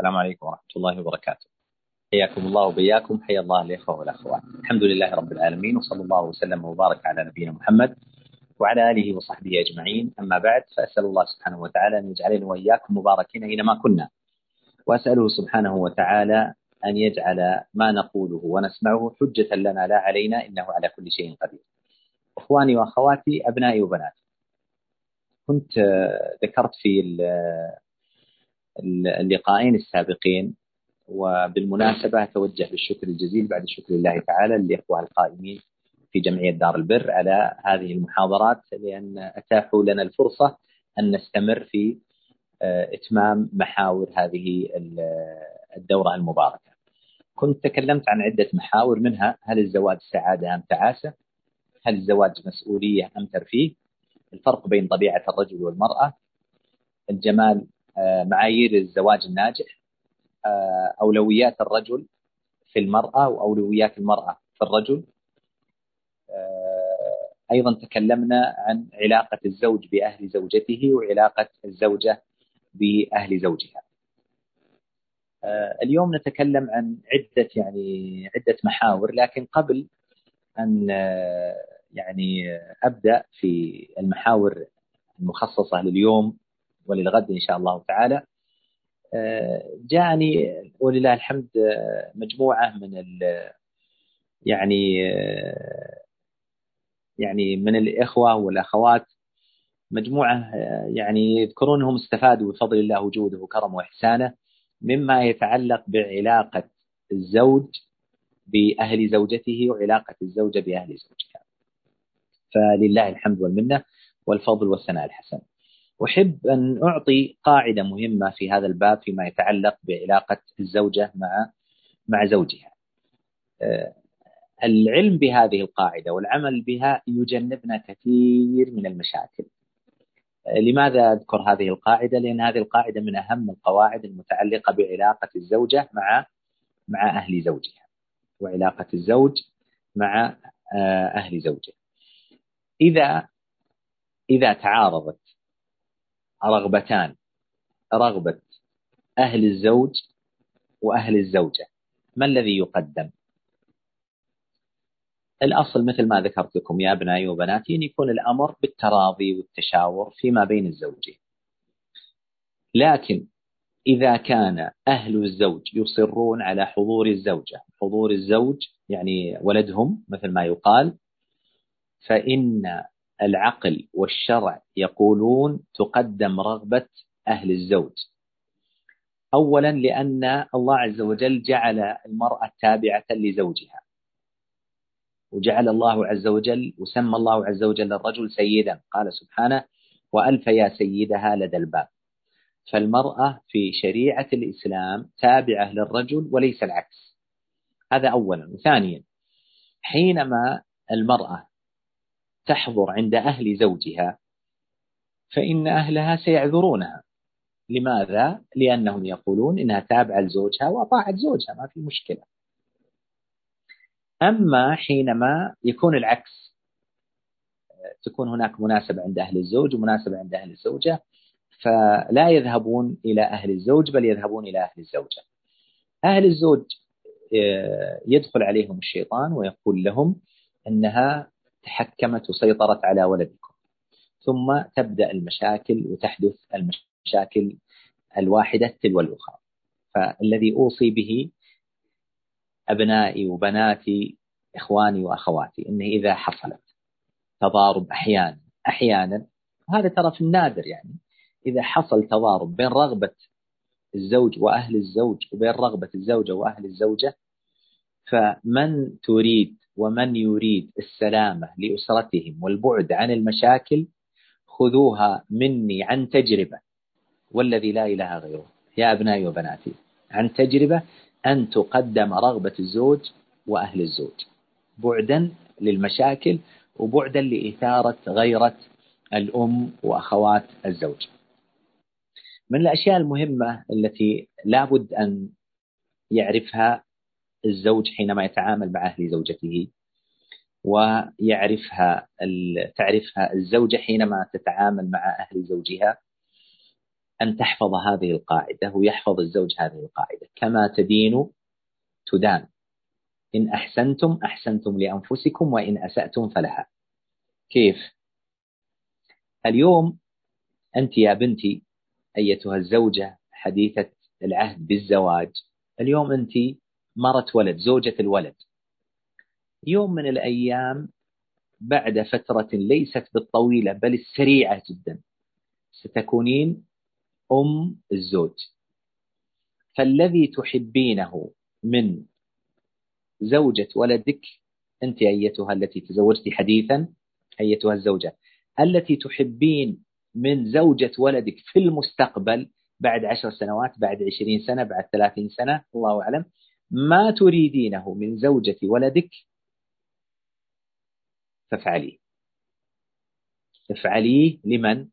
السلام عليكم ورحمة الله وبركاته. حياكم الله وبياكم. حيا الله الإخوة والأخوات. الحمد لله رب العالمين وصلى الله وسلم وبارك على نبينا محمد وعلى آله وصحبه أجمعين. أما بعد فأسأل الله سبحانه وتعالى أن يجعلنا وإياكم مباركين أينما كنا. وأسأله سبحانه وتعالى أن يجعل ما نقوله ونسمعه حجة لنا لا علينا إنه على كل شيء قدير. إخواني وأخواتي أبنائي وبناتي كنت ذكرت في اللقاءين السابقين وبالمناسبة أتوجه بالشكر الجزيل بعد شكر الله تعالى للإخوة القائمين في جمعية دار البر على هذه المحاضرات لأن أتاحوا لنا الفرصة أن نستمر في آه، إتمام محاور هذه الدورة المباركة. كنت تكلمت عن عدة محاور منها هل الزواج سعادة أم تعاسة؟ هل الزواج مسؤولية أم ترفيه؟ الفرق بين طبيعة الرجل والمرأة؟ الجمال معايير الزواج الناجح آه، أولويات الرجل في المرأة وأولويات المرأة في الرجل. آه، أيضا تكلمنا عن علاقة الزوج بأهل زوجته وعلاقة الزوجة بأهل زوجها. اليوم نتكلم عن عدة يعني عدة محاور لكن قبل أن يعني أبدأ في المحاور المخصصة لليوم وللغد إن شاء الله تعالى. جاءني ولله الحمد مجموعة من يعني يعني من الإخوة والأخوات مجموعة يعني يذكرون أنهم استفادوا بفضل الله وجوده وكرمه وإحسانه مما يتعلق بعلاقة الزوج بأهل زوجته وعلاقة الزوجة بأهل زوجها. فلله الحمد والمنة والفضل والثناء الحسن. أحب أن أعطي قاعدة مهمة في هذا الباب فيما يتعلق بعلاقة الزوجة مع مع زوجها. آه، العلم بهذه القاعدة والعمل بها يجنبنا كثير من المشاكل. آه، لماذا أذكر هذه القاعدة؟ لأن هذه القاعدة من أهم القواعد المتعلقة بعلاقة الزوجة مع مع أهل زوجها وعلاقة الزوج مع آه، أهل زوجه إذا إذا تعارضت رغبتان رغبة أهل الزوج وأهل الزوجة. ما الذي يقدم؟ الأصل مثل ما ذكرت لكم يا أبنائي وبناتي أن يكون الأمر بالتراضي والتشاور فيما بين الزوجين لكن إذا كان أهل الزوج يصرون على حضور الزوجة حضور الزوج يعني ولدهم مثل ما يقال فإن العقل والشرع يقولون تقدم رغبة أهل الزوج. أولا لأن الله عز وجل جعل المرأة تابعة لزوجها. وجعل الله عز وجل وسمى الله عز وجل الرجل سيدا. قال سبحانه وألف يا سيدها لدى الباب. فالمرأة في شريعة الإسلام تابعة للرجل وليس العكس. هذا أولا. وثانيا حينما المرأة تحضر عند أهل زوجها فإن أهلها سيعذرونها. لماذا؟ لأنهم يقولون إنها تابعة لزوجها وأطاعت زوجها ما في مشكلة. أما حينما يكون العكس تكون هناك مناسبة عند أهل الزوج ومناسبة عند أهل الزوجة فلا يذهبون إلى أهل الزوج بل يذهبون إلى أهل الزوجة. أهل الزوج آه، يدخل عليهم الشيطان ويقول لهم أنها تحكمت وسيطرت على ولدكم. ثم تبدأ المشاكل وتحدث المشاكل الواحدة تلو الأخرى. فالذي أوصي به أبنائي وبناتي إخواني وأخواتي أنه إذا حصلت تضارب أحيانا أحيانا هذا ترى في النادر يعني إذا حصل تضارب بين رغبة الزوج وأهل الزوج وبين رغبة الزوجة وأهل الزوجة فمن تريد ومن يريد السلامة لأسرتهم والبعد عن المشاكل خذوها مني عن تجربة والذي لا إله غيره. يا أبنائي وبناتي عن تجربة أن تقدم رغبة الزوج وأهل الزوج بعدا للمشاكل وبعدا لإثارة غيرة الأم وأخوات الزوج. من الأشياء المهمة التي لابد أن يعرفها الزوج حينما يتعامل مع أهل زوجته ويعرفها تعرفها الزوجة حينما تتعامل مع أهل زوجها أن تحفظ هذه القاعدة ويحفظ الزوج هذه القاعدة. كما تدين تدان. إن أحسنتم أحسنتم لأنفسكم وإن أسأتم فلها. كيف؟ اليوم أنت يا بنتي أيتها الزوجة حديثة العهد بالزواج. اليوم أنت مرة ولد زوجة الولد. يوم من الأيام بعد فترة ليست بالطويلة بل السريعة جدا ستكونين أم الزوج. فالذي تحبينه من زوجة ولدك أنت أيتها التي تزوجت حديثا أيتها الزوجة. التي تحبين من زوجة ولدك في المستقبل بعد عشر سنوات بعد عشرين سنة بعد ثلاثين سنة الله أعلم ما تريدينه من زوجة ولدك؟ فافعليه. افعليه لمن؟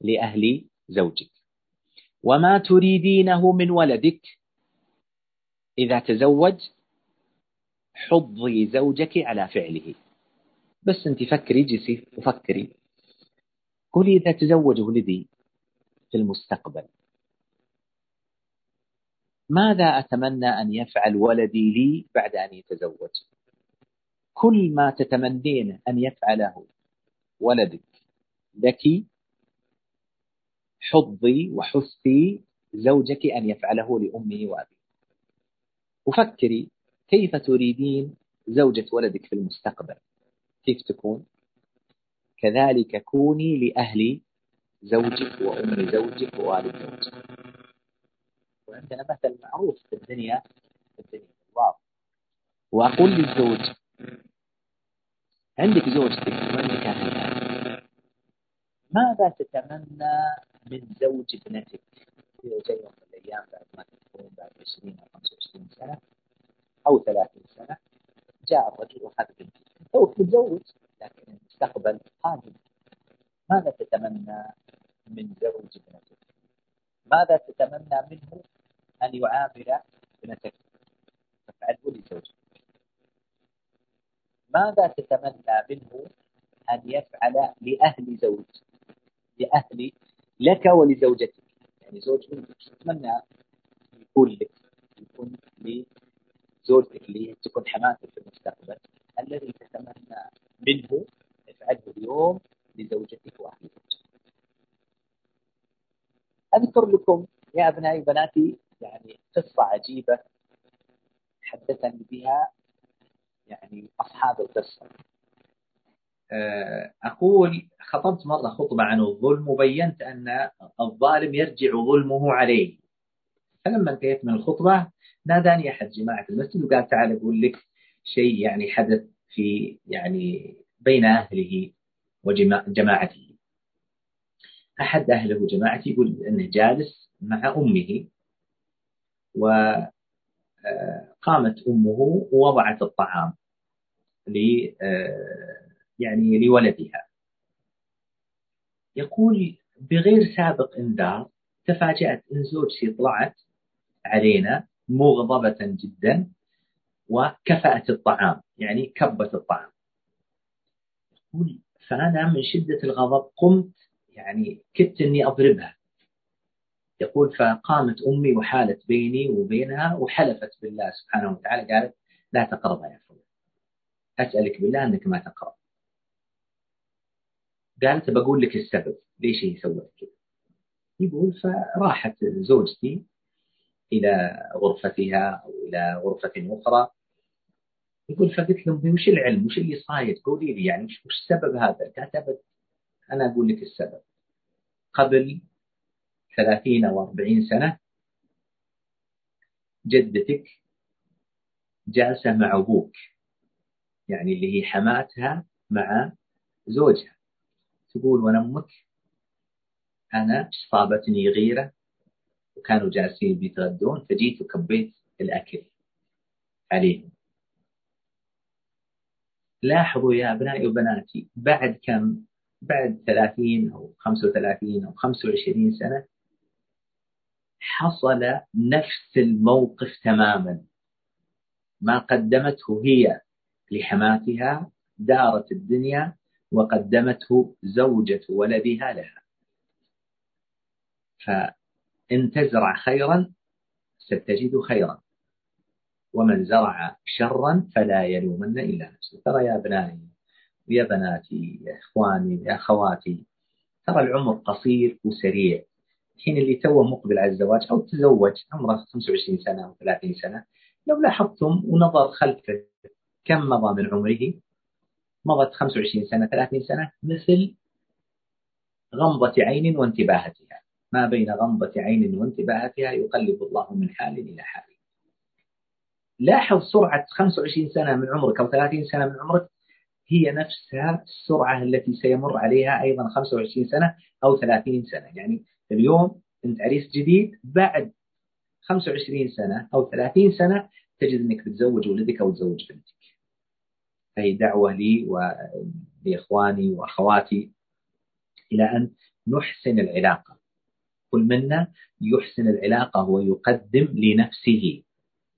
لأهل زوجك. وما تريدينه من ولدك؟ إذا تزوج حضي زوجك على فعله. بس أنت فكري جسي وفكري قولي إذا تزوج ولدي في المستقبل. ماذا أتمنى أن يفعل ولدي لي بعد أن يتزوج؟ كل ما تتمنين أن يفعله ولدك لك حضي وحثي زوجك أن يفعله لأمه وأبيه. وفكري كيف تريدين زوجة ولدك في المستقبل؟ كيف تكون؟ كذلك كوني لأهل زوجك وأم زوجك ووالد زوجك. وعندنا مثل معروف في الدنيا في الدنيا الله وأقول للزوج عندك زوجتك وعندك أهلها ماذا تتمنى من زوج ابنتك؟ إذا جاء يوم من الأيام بعد ما تكون بعد 20 أو 25 سنة أو 30 سنة جاء الرجل وأخذ بنتك. توك متزوج لكن المستقبل قادم ماذا تتمنى من زوج ابنتك؟ ماذا تتمنى منه أن يعامل ابنتك فافعله لزوجك ماذا تتمنى منه أن يفعل لأهل زوج؟ لأهل لك ولزوجتك. يعني زوج بنتك تتمنى؟ يكون لك يكون لزوجتك اللي تكون حماتك في المستقبل. الذي تتمنى منه افعله اليوم لزوجتك وأهل زوجتك. أذكر لكم يا أبنائي وبناتي يعني قصة عجيبة حدثني بها يعني أصحاب القصة. آه، أقول خطبت مرة خطبة عن الظلم وبينت أن الظالم يرجع ظلمه عليه. فلما انتهيت من الخطبة ناداني أحد جماعة المسجد وقال تعال أقول لك شيء يعني حدث في يعني بين أهله وجماعته. أحد أهله وجماعته يقول أنه جالس مع أمه وقامت آه، أمه ووضعت الطعام ل آه، يعني لولدها. يقول بغير سابق إنذار تفاجأت إن زوجتي طلعت علينا مغضبة جدا وكفأت الطعام يعني كبت الطعام. يقول فأنا من شدة الغضب قمت يعني كدت أني أضربها. يقول فقامت أمي وحالت بيني وبينها وحلفت بالله سبحانه وتعالى قالت لا تقربها يا فلان. أسألك بالله أنك ما تقرأ قالت بقول لك السبب ليش هي سوت كذا؟ يقول فراحت زوجتي إلى غرفتها أو إلى غرفة أخرى. يقول فقلت لهم وش العلم؟ وش اللي صاير؟ قولي لي يعني وش السبب هذا؟ كتبت أنا أقول لك السبب. قبل ثلاثين أو أربعين سنة جدتك جالسة مع أبوك يعني اللي هي حماتها مع زوجها. تقول وأنا أمك أنا صابتني غيرة وكانوا جالسين بيتغدون فجيت وكبيت الأكل عليهم. لاحظوا يا أبنائي وبناتي بعد كم بعد 30 أو 35 أو 25 سنة حصل نفس الموقف تماما. ما قدمته هي لحماتها دارت الدنيا وقدمته زوجة ولدها لها. إن تزرع خيرا ستجد خيرا ومن زرع شرا فلا يلومن إلا نفسه. ترى يا أبنائي ويا بناتي يا إخواني يا أخواتي ترى العمر قصير وسريع. الحين اللي توه مقبل على الزواج أو تزوج عمره 25 سنة أو 30 سنة لو لاحظتم ونظر خلفه كم مضى من عمره؟ مضت 25 سنة 30 سنة مثل غمضة عين وانتباهتها ما بين غمضة عين وانتباهتها يقلب الله من حال إلى حال. لاحظ سرعة 25 سنة من عمرك أو 30 سنة من عمرك هي نفسها السرعة التي سيمر عليها أيضا 25 سنة أو 30 سنة. يعني اليوم أنت عريس جديد بعد 25 سنة أو 30 سنة تجد أنك بتزوج ولدك أو تزوج بنتك. فهي دعوة لي ولإخواني وأخواتي إلى أن نحسن العلاقة. كل منا يحسن العلاقة ويقدم لنفسه.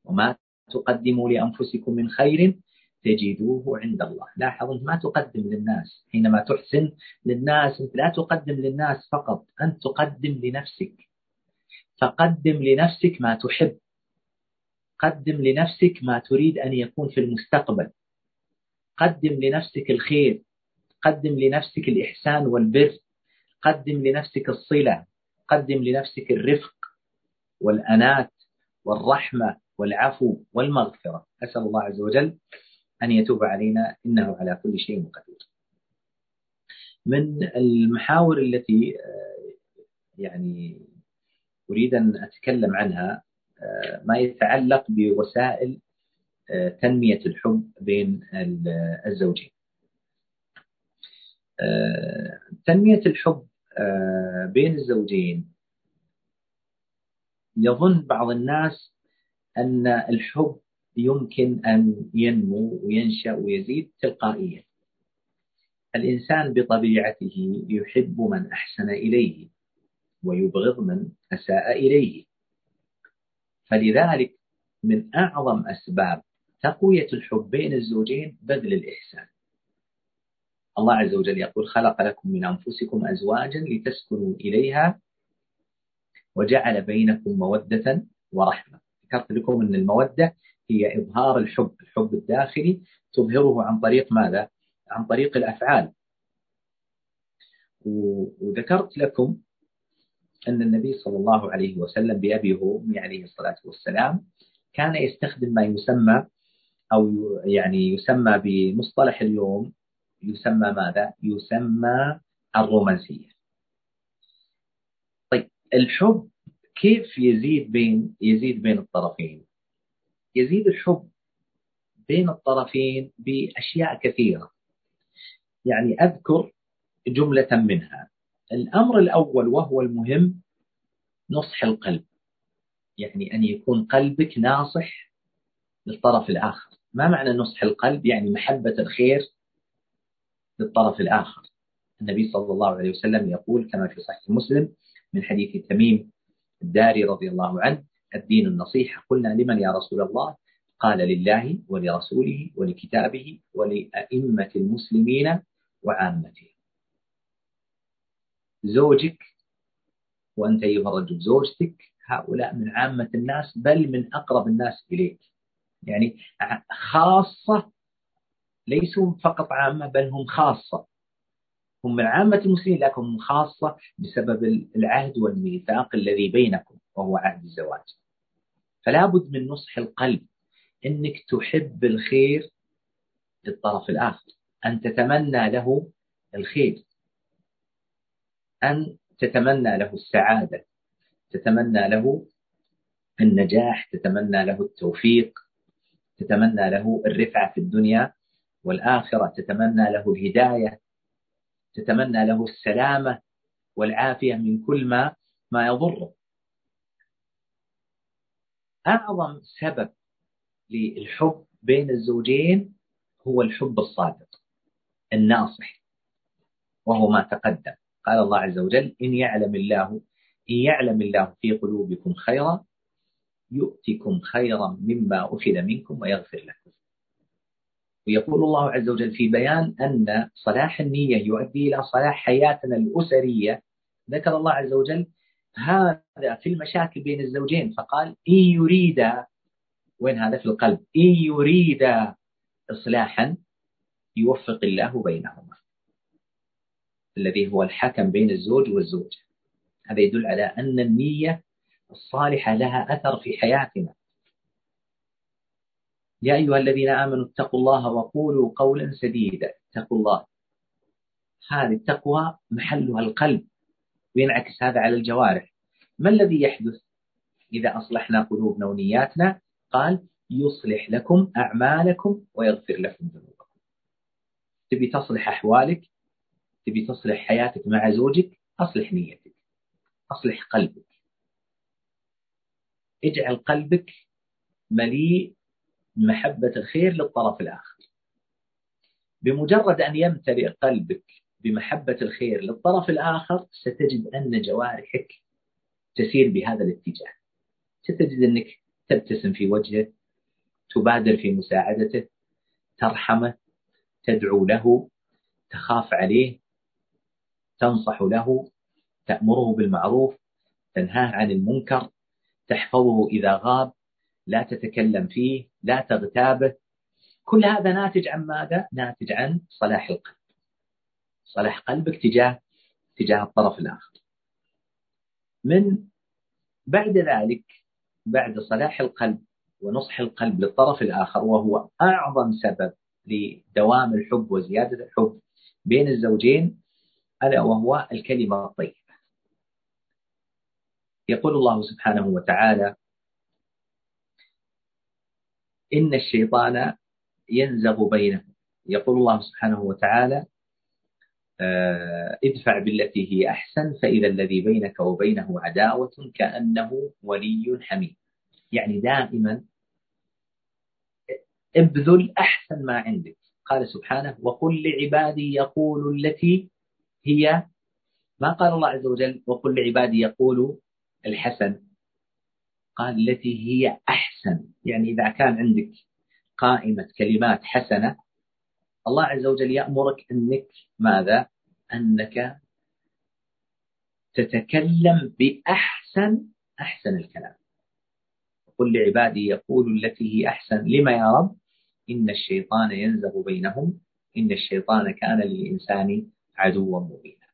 وما تقدموا لأنفسكم من خير تجدوه عند الله. لاحظ أنت ما تقدم للناس حينما تحسن للناس أنت لا تقدم للناس فقط أنت تقدم لنفسك. فقدم لنفسك ما تحب. قدم لنفسك ما تريد أن يكون في المستقبل. قدم لنفسك الخير. قدم لنفسك الإحسان والبر. قدم لنفسك الصلة. قدم لنفسك الرفق والأنات والرحمة والعفو والمغفرة. أسأل الله عز وجل أن يتوب علينا إنه على كل شيء قدير. من المحاور التي آه، يعني أريد أن أتكلم عنها آه، ما يتعلق بوسائل آه، تنمية الحب بين الزوجين. تنمية الحب بين الزوجين يظن بعض الناس أن الحب يمكن أن ينمو وينشأ ويزيد تلقائيا. الإنسان بطبيعته يحب من أحسن إليه ويبغض من أساء إليه. فلذلك من أعظم أسباب تقوية الحب بين الزوجين بذل الإحسان. الله عز وجل يقول خلق لكم من أنفسكم أزواجا لتسكنوا إليها وجعل بينكم مودة ورحمة. ذكرت لكم أن المودة هي إظهار الحب الحب الداخلي تظهره عن طريق ماذا؟ عن طريق الأفعال وذكرت لكم أن النبي صلى الله عليه وسلم بأبي وأمي عليه الصلاة والسلام كان يستخدم ما يسمى أو يعني يسمى بمصطلح اليوم يسمى ماذا؟ يسمى الرومانسية طيب الحب كيف يزيد بين يزيد بين الطرفين يزيد الحب بين الطرفين بأشياء كثيرة. يعني أذكر جملة منها. الأمر الأول وهو المهم نصح القلب. يعني أن يكون قلبك ناصح للطرف الآخر. ما معنى نصح القلب؟ يعني محبة الخير للطرف الآخر. النبي صلى الله عليه وسلم يقول كما في صحيح مسلم من حديث تميم الداري رضي الله عنه الدين النصيحة. قلنا لمن يا رسول الله؟ قال لله ولرسوله ولكتابه ولأئمة المسلمين وعامته. زوجك وأنت أيها الرجل زوجتك هؤلاء من عامة الناس بل من أقرب الناس إليك. يعني خاصة ليسوا فقط عامة بل هم خاصة. هم من عامة المسلمين لكن خاصة بسبب العهد والميثاق الذي بينكم وهو عهد الزواج. فلا بد من نصح القلب إنك تحب الخير للطرف الآخر أن تتمنى له الخير أن تتمنى له السعادة تتمنى له النجاح تتمنى له التوفيق تتمنى له الرفعة في الدنيا والآخرة تتمنى له الهداية تتمنى له السلامة والعافية من كل ما ما يضره. أعظم سبب للحب بين الزوجين هو الحب الصادق الناصح وهو ما تقدم. قال الله عز وجل إن يعلم الله إن يعلم الله في قلوبكم خيرا يؤتكم خيرا مما أخذ منكم ويغفر لكم. ويقول الله عز وجل في بيان أن صلاح النية يؤدي إلى صلاح حياتنا الأسرية. ذكر الله عز وجل هذا في المشاكل بين الزوجين. فقال إن يريد وين هذا؟ في القلب. إن يريد إصلاحا يوفق الله بينهما الذي هو الحكم بين الزوج والزوجة. هذا يدل على أن النية الصالحة لها أثر في حياتنا. يا أيها الذين آمنوا اتقوا الله وقولوا قولا سديدا. اتقوا الله. هذه التقوى محلها القلب. وينعكس هذا على الجوارح. ما الذي يحدث إذا أصلحنا قلوبنا ونياتنا؟ قال يصلح لكم أعمالكم ويغفر لكم ذنوبكم. تبي تصلح أحوالك؟ تبي تصلح حياتك مع زوجك؟ أصلح نيتك. أصلح قلبك. اجعل قلبك مليء محبة الخير للطرف الآخر. بمجرد أن يمتلئ قلبك بمحبة الخير للطرف الآخر ستجد أن جوارحك تسير بهذا الاتجاه. ستجد أنك تبتسم في وجهه تبادر في مساعدته ترحمه تدعو له تخاف عليه تنصح له تأمره بالمعروف تنهاه عن المنكر تحفظه إذا غاب لا تتكلم فيه لا تغتابه. كل هذا ناتج عن ماذا؟ ناتج عن صلاح القلب. صلاح قلبك تجاه تجاه الطرف الآخر. من بعد ذلك بعد صلاح القلب ونصح القلب للطرف الآخر وهو أعظم سبب لدوام الحب وزيادة الحب بين الزوجين ألا وهو الكلمة الطيبة. يقول الله سبحانه وتعالى إن الشيطان ينزغ بينهم يقول الله سبحانه وتعالى ادفع بالتي هي أحسن فإذا الذي بينك وبينه عداوة كأنه ولي حميد يعني دائما ابذل أحسن ما عندك. قال سبحانه وقل لعبادي يقول التي هي ما قال الله عز وجل؟ وقل لعبادي يقول الحسن. قال التي هي أحسن. يعني إذا كان عندك قائمة كلمات حسنة الله عز وجل يأمرك أنك ماذا؟ أنك تتكلم بأحسن أحسن الكلام. قل لعبادي يقول التي هي أحسن. لما يا رب؟ إن الشيطان ينزغ بينهم. إن الشيطان كان للإنسان عدوا مبينا.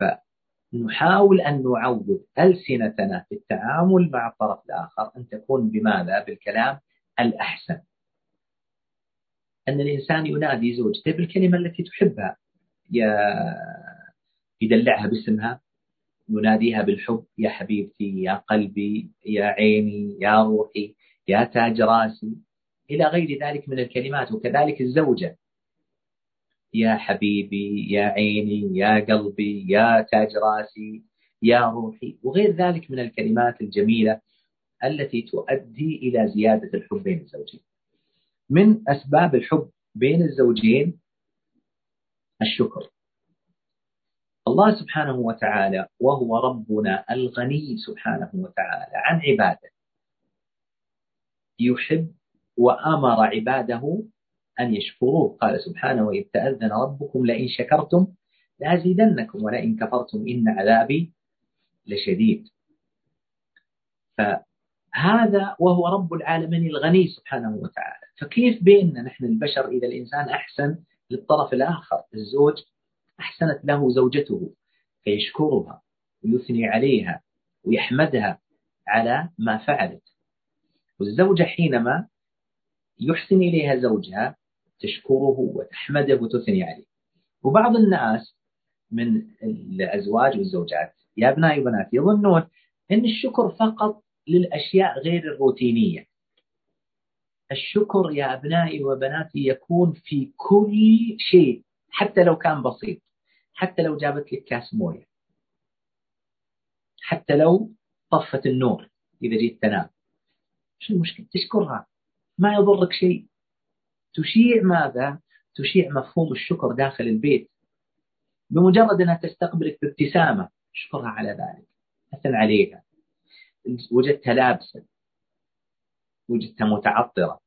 فنحاول أن نعود ألسنتنا في التعامل مع الطرف الآخر أن تكون بماذا؟ بالكلام الأحسن. أن الإنسان ينادي زوجته بالكلمة التي تحبها. يدلعها باسمها يناديها بالحب يا حبيبتي يا قلبي يا عيني يا روحي يا تاج راسي. إلى غير ذلك من الكلمات. وكذلك الزوجة. يا حبيبي يا عيني يا قلبي يا تاج راسي يا روحي. وغير ذلك من الكلمات الجميلة التي تؤدي إلى زيادة الحب بين الزوجين. من أسباب الحب بين الزوجين الشكر. الله سبحانه وتعالى وهو ربنا الغني سبحانه وتعالى عن عباده. يحب وأمر عباده أن يشكروه. قال سبحانه وإذ تأذن ربكم لئن شكرتم لأزيدنكم ولئن كفرتم إن عذابي لشديد. فهذا وهو رب العالمين الغني سبحانه وتعالى. فكيف بيننا نحن البشر إذا الإنسان أحسن للطرف الآخر؟ الزوج أحسنت له زوجته فيشكرها ويثني عليها ويحمدها على ما فعلت. والزوجة حينما يحسن إليها زوجها تشكره وتحمده وتثني عليه. وبعض الناس من الأزواج والزوجات يا أبنائي وبناتي يظنون أن الشكر فقط للأشياء غير الروتينية. الشكر يا أبنائي وبناتي يكون في كل شيء حتى لو كان بسيط حتى لو جابت لك كاس موية حتى لو طفت النور إذا جيت تنام. شو المشكلة؟ تشكرها. ما يضرك شيء. تشيع ماذا؟ تشيع مفهوم الشكر داخل البيت. بمجرد أنها تستقبلك بابتسامة اشكرها على ذلك. أثن عليها. وجدتها لابسة. وجدتها متعطرة.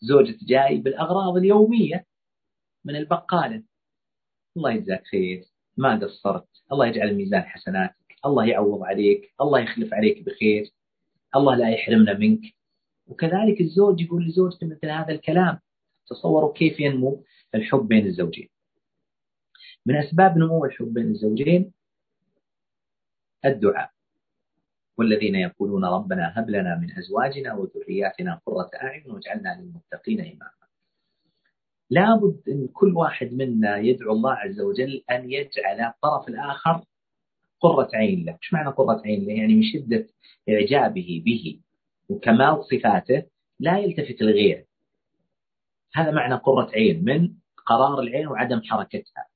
زوجة جاي بالأغراض اليومية من البقالة. الله يجزاك خير. ما قصرت. الله يجعل ميزان حسناتك. الله يعوض عليك. الله يخلف عليك بخير. الله لا يحرمنا منك. وكذلك الزوج يقول لزوجته مثل هذا الكلام. تصوروا كيف ينمو الحب بين الزوجين. من أسباب نمو الحب بين الزوجين الدعاء. والذين يقولون ربنا هب لنا من أزواجنا وذرياتنا قرة أعين واجعلنا للمتقين إماما. لابد أن كل واحد منا يدعو الله عز وجل أن يجعل الطرف الآخر قرة عين له. إيش معنى قرة عين له؟ يعني من شدة إعجابه به وكمال صفاته لا يلتفت لغيره. هذا معنى قرة عين من قرار العين وعدم حركتها.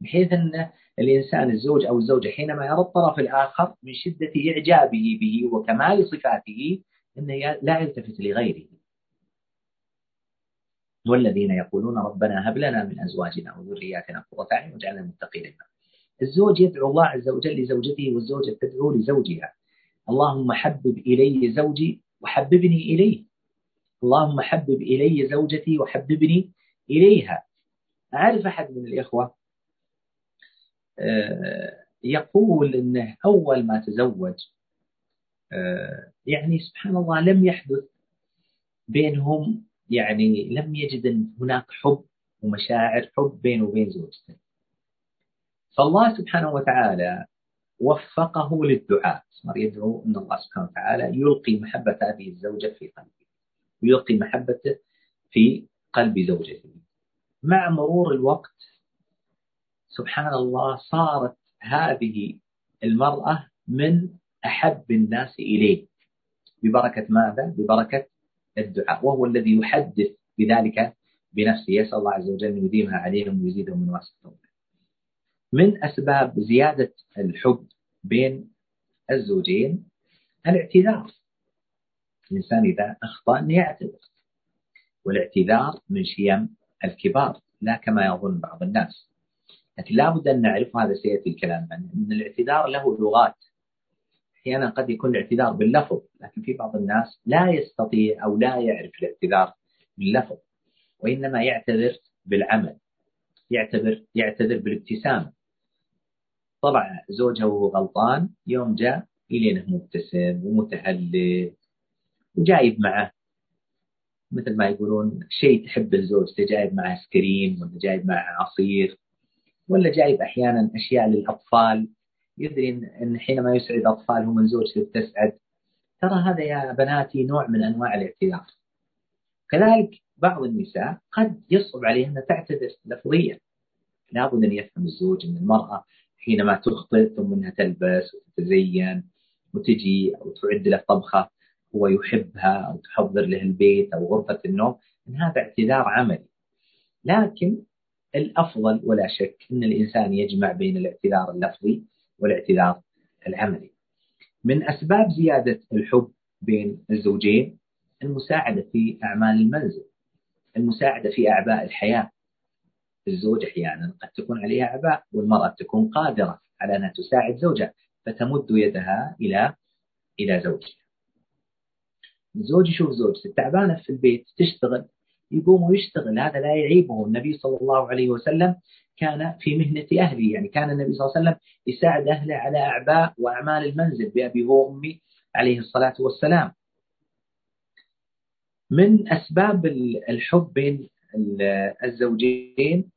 بحيث أن الإنسان الزوج أو الزوجة حينما يرى الطرف الآخر من شدة إعجابه به وكمال صفاته أنه لا يلتفت لغيره. والذين يقولون ربنا هب لنا من أزواجنا وذرياتنا قرة أعين واجعلنا المتقين الزوج يدعو الله عز وجل لزوجته والزوجة تدعو لزوجها. اللهم حبب إلي زوجي وحببني إليه. اللهم حبب إلي زوجتي وحببني إليها. أعرف أحد من الإخوة يقول أنه أول ما تزوج آه، يعني سبحان الله لم يحدث بينهم يعني لم يجد هناك حب ومشاعر حب بينه وبين زوجته. فالله سبحانه وتعالى وفقه للدعاء. صار يدعو أن الله سبحانه وتعالى يلقي محبة هذه الزوجة في قلبه ويلقي محبته في قلب زوجته. مع مرور الوقت سبحان الله صارت هذه المرأة من أحب الناس إليه. ببركة ماذا؟ ببركة الدعاء. وهو الذي يحدث بذلك بنفسه. يسأل الله عز وجل أن يديمها عليهم ويزيدهم من واسع من أسباب زيادة الحب بين الزوجين الاعتذار. الإنسان إذا أخطأ أن يعتذر. والاعتذار من شيم الكبار لا كما يظن بعض الناس. لكن لابد أن نعرف هذا سيأتي الكلام. عنه أن الاعتذار له لغات. أحيانا قد يكون الاعتذار باللفظ لكن في بعض الناس لا يستطيع أو لا يعرف الاعتذار باللفظ وإنما يعتذر بالعمل يعتذر يعتذر بالابتسامة. طبعا زوجها وهو غلطان يوم جاء إلينه مبتسم ومتهلل وجايب معه. مثل ما يقولون شيء تحب الزوجته جايب معه سكرين ولا جايب معه عصير. ولا جايب أحيانا أشياء للأطفال يدري أن حينما يسعد أطفالهم من زوجته تسعد ترى هذا يا بناتي نوع من أنواع الاعتذار. كذلك بعض النساء قد يصعب عليها أن تعتذر لفظيا. لابد أن يفهم الزوج أن المرأة حينما تخطئ ثم أنها تلبس وتتزين وتجي أو تعد له طبخة هو يحبها أو تحضر له البيت أو غرفة النوم أن هذا اعتذار عملي. لكن الأفضل ولا شك أن الإنسان يجمع بين الاعتذار اللفظي والاعتذار العملي. من أسباب زيادة الحب بين الزوجين المساعدة في أعمال المنزل المساعدة في أعباء الحياة. الزوج أحيانا قد تكون عليها أعباء والمرأة تكون قادرة على أنها تساعد زوجها فتمد يدها إلى إلى زوجها. الزوج يشوف زوجته تعبانة في البيت تشتغل يقوم ويشتغل هذا لا يعيبه. النبي صلى الله عليه وسلم كان في مهنة أهله يعني كان النبي صلى الله عليه وسلم يساعد أهله على أعباء وأعمال المنزل بأبي وأمي عليه الصلاة والسلام. من أسباب الحب بين الزوجين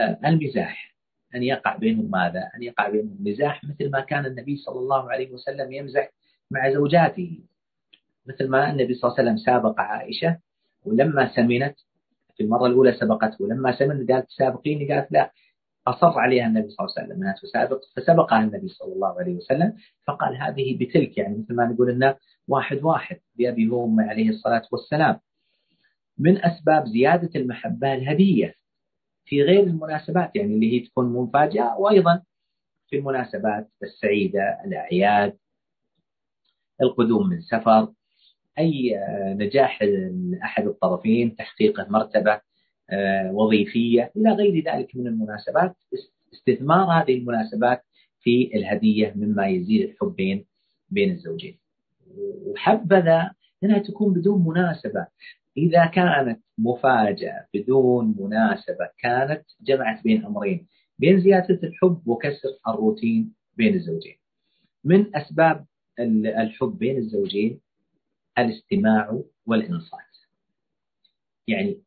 آه، المزاح أن يقع بينهم ماذا؟ أن يقع بينهم مزاح مثل ما كان النبي صلى الله عليه وسلم يمزح مع زوجاته. مثل ما النبي صلى الله عليه وسلم سابق عائشة ولما سمنت في المرة الأولى سبقته ولما سمنت قالت سابقيني قالت لا أصر عليها النبي صلى الله عليه وسلم أنها تسابق فسبقها النبي صلى الله عليه وسلم فقال هذه بتلك يعني مثل ما نقول لنا واحد واحد بأبي وأمي عليه الصلاة والسلام. من أسباب زيادة المحبة الهدية في غير المناسبات يعني اللي هي تكون مفاجأة وأيضا في المناسبات السعيدة الأعياد القدوم من سفر أي نجاح أحد الطرفين تحقيقه مرتبة آه، وظيفية إلى غير ذلك من المناسبات. استثمار هذه المناسبات في الهدية مما يزيد الحب بين الزوجين. وحبذا أنها تكون بدون مناسبة. إذا كانت مفاجأة بدون مناسبة كانت جمعت بين أمرين. بين زيادة الحب وكسر الروتين بين الزوجين. من أسباب الحب بين الزوجين الاستماع والإنصات. يعني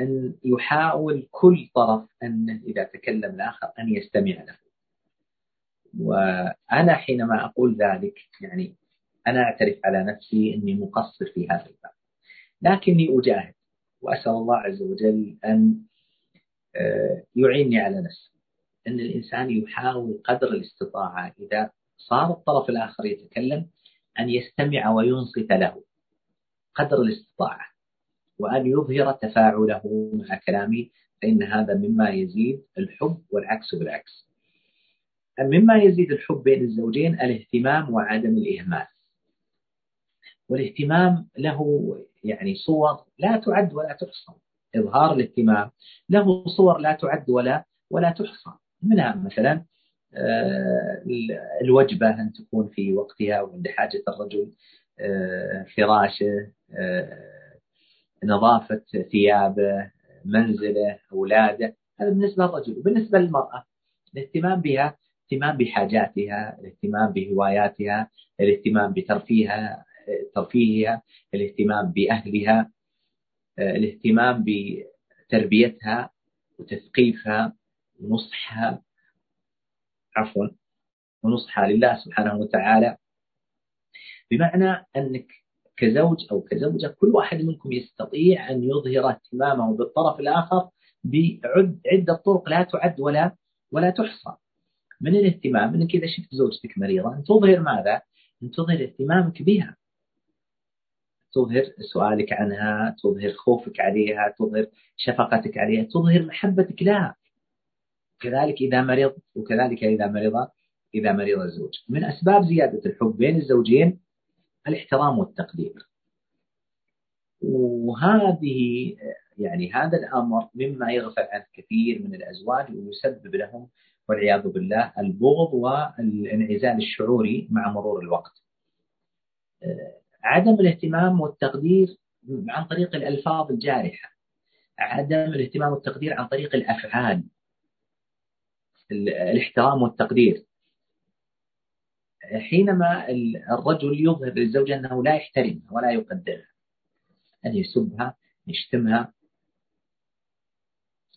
أن يحاول كل طرف أن إذا تكلم الآخر أن يستمع له. وأنا حينما أقول ذلك يعني أنا أعترف على نفسي أني مقصر في هذا الباب. لكني أجاهد وأسأل الله عز وجل أن آه، يعيني على نفسي. أن الإنسان يحاول قدر الاستطاعة إذا صار الطرف الآخر يتكلم أن يستمع وينصت له قدر الاستطاعة وأن يظهر تفاعله مع كلامي فإن هذا مما يزيد الحب والعكس بالعكس. مما يزيد الحب بين الزوجين الاهتمام وعدم الإهمال. والاهتمام له يعني صور لا تعد ولا تحصى. إظهار الاهتمام له صور لا تعد ولا ولا تحصى. منها مثلا؟ الوجبة أن تكون في وقتها وعند حاجة الرجل آه، فراشه آه، نظافة ثيابه منزله أولاده. هذا بالنسبة للرجل وبالنسبة للمرأة. الاهتمام بها الاهتمام بحاجاتها الاهتمام بهواياتها الاهتمام بترفيهها ترفيهها الاهتمام بأهلها الاهتمام بتربيتها وتثقيفها ونصحها. عفوا ونصحها لله سبحانه وتعالى. بمعنى أنك كزوج أو كزوجة كل واحد منكم يستطيع أن يظهر اهتمامه بالطرف الآخر بعدة طرق لا تعد ولا ولا تحصى. من الاهتمام؟ أنك إذا شفت زوجتك مريضة أن تظهر ماذا؟ أن تظهر اهتمامك بها. تظهر سؤالك عنها تظهر خوفك عليها تظهر شفقتك عليها تظهر محبتك لها. كذلك إذا مرض وكذلك إذا مرض إذا مرض الزوج. من أسباب زيادة الحب بين الزوجين الاحترام والتقدير. وهذه يعني هذا الأمر مما يغفل عن كثير من الأزواج ويسبب لهم والعياذ بالله البغض والانعزال الشعوري مع مرور الوقت. عدم الاهتمام والتقدير عن طريق الألفاظ الجارحة. عدم الاهتمام والتقدير عن طريق الأفعال. الاحترام والتقدير. حينما الرجل يظهر للزوجة أنه لا يحترمها ولا يقدرها أن يسبها يشتمها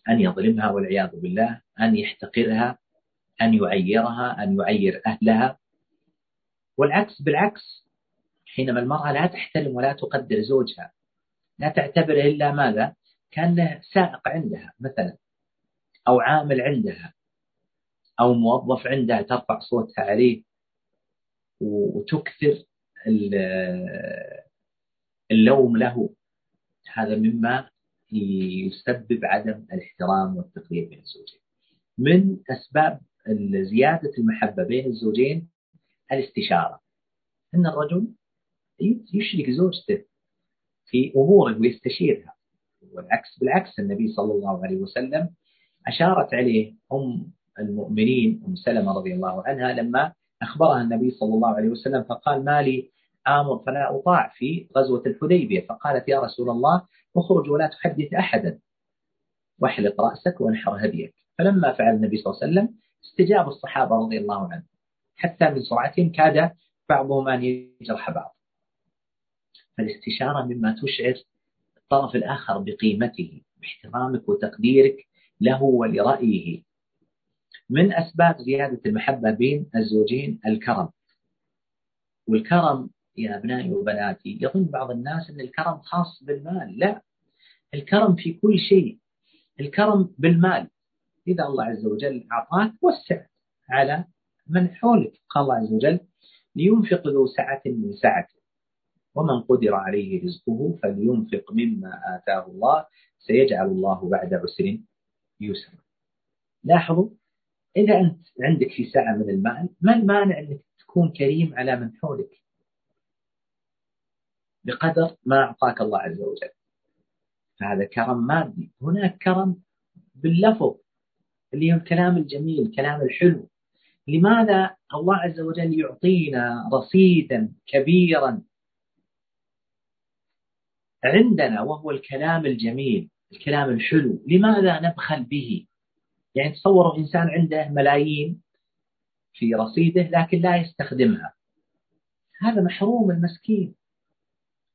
أن يظلمها والعياذ بالله أن يحتقرها أن يعيرها أن يعير أهلها. والعكس بالعكس حينما المرأة لا تحترم ولا تقدر زوجها لا تعتبره إلا ماذا؟ كأنه سائق عندها مثلا أو عامل عندها. أو موظف عندها ترفع صوتها عليه وتكثر اللوم له. هذا مما يسبب عدم الاحترام والتقدير بين الزوجين. من أسباب زيادة المحبة بين الزوجين الاستشارة. أن الرجل يشرك زوجته في أموره ويستشيرها. والعكس بالعكس النبي صلى الله عليه وسلم أشارت عليه أم المؤمنين أم سلمة رضي الله عنها لما أخبرها النبي صلى الله عليه وسلم فقال ما لي آمر فلا أطاع في غزوة الحديبية. فقالت يا رسول الله اخرج ولا تحدث أحدا واحلق رأسك وانحر هديك. فلما فعل النبي صلى الله عليه وسلم استجاب الصحابة رضي الله عنهم. حتى من سرعتهم كاد بعضهم أن يجرح بعض. فالاستشارة مما تشعر الطرف الآخر بقيمته باحترامك وتقديرك له ولرأيه. من أسباب زيادة المحبة بين الزوجين الكرم. والكرم يا أبنائي وبناتي يظن بعض الناس أن الكرم خاص بالمال. لا الكرم في كل شيء. الكرم بالمال. إذا الله عز وجل أعطاك وسع على من حولك. قال الله عز وجل لينفق ذو سعة من سعته ومن قدر عليه رزقه فلينفق مما آتاه الله سيجعل الله بعد عسر يسرا. لاحظوا إذا أنت عندك في سعة من المال ما المانع أنك تكون كريم على من حولك؟ بقدر ما أعطاك الله عز وجل. فهذا كرم مادي. هناك كرم باللفظ اللي هو الكلام الجميل الكلام الحلو. لماذا الله عز وجل يعطينا رصيدا كبيرا عندنا وهو الكلام الجميل الكلام الحلو؟ لماذا نبخل به؟ يعني تصوروا إنسان عنده ملايين في رصيده لكن لا يستخدمها. هذا محروم المسكين.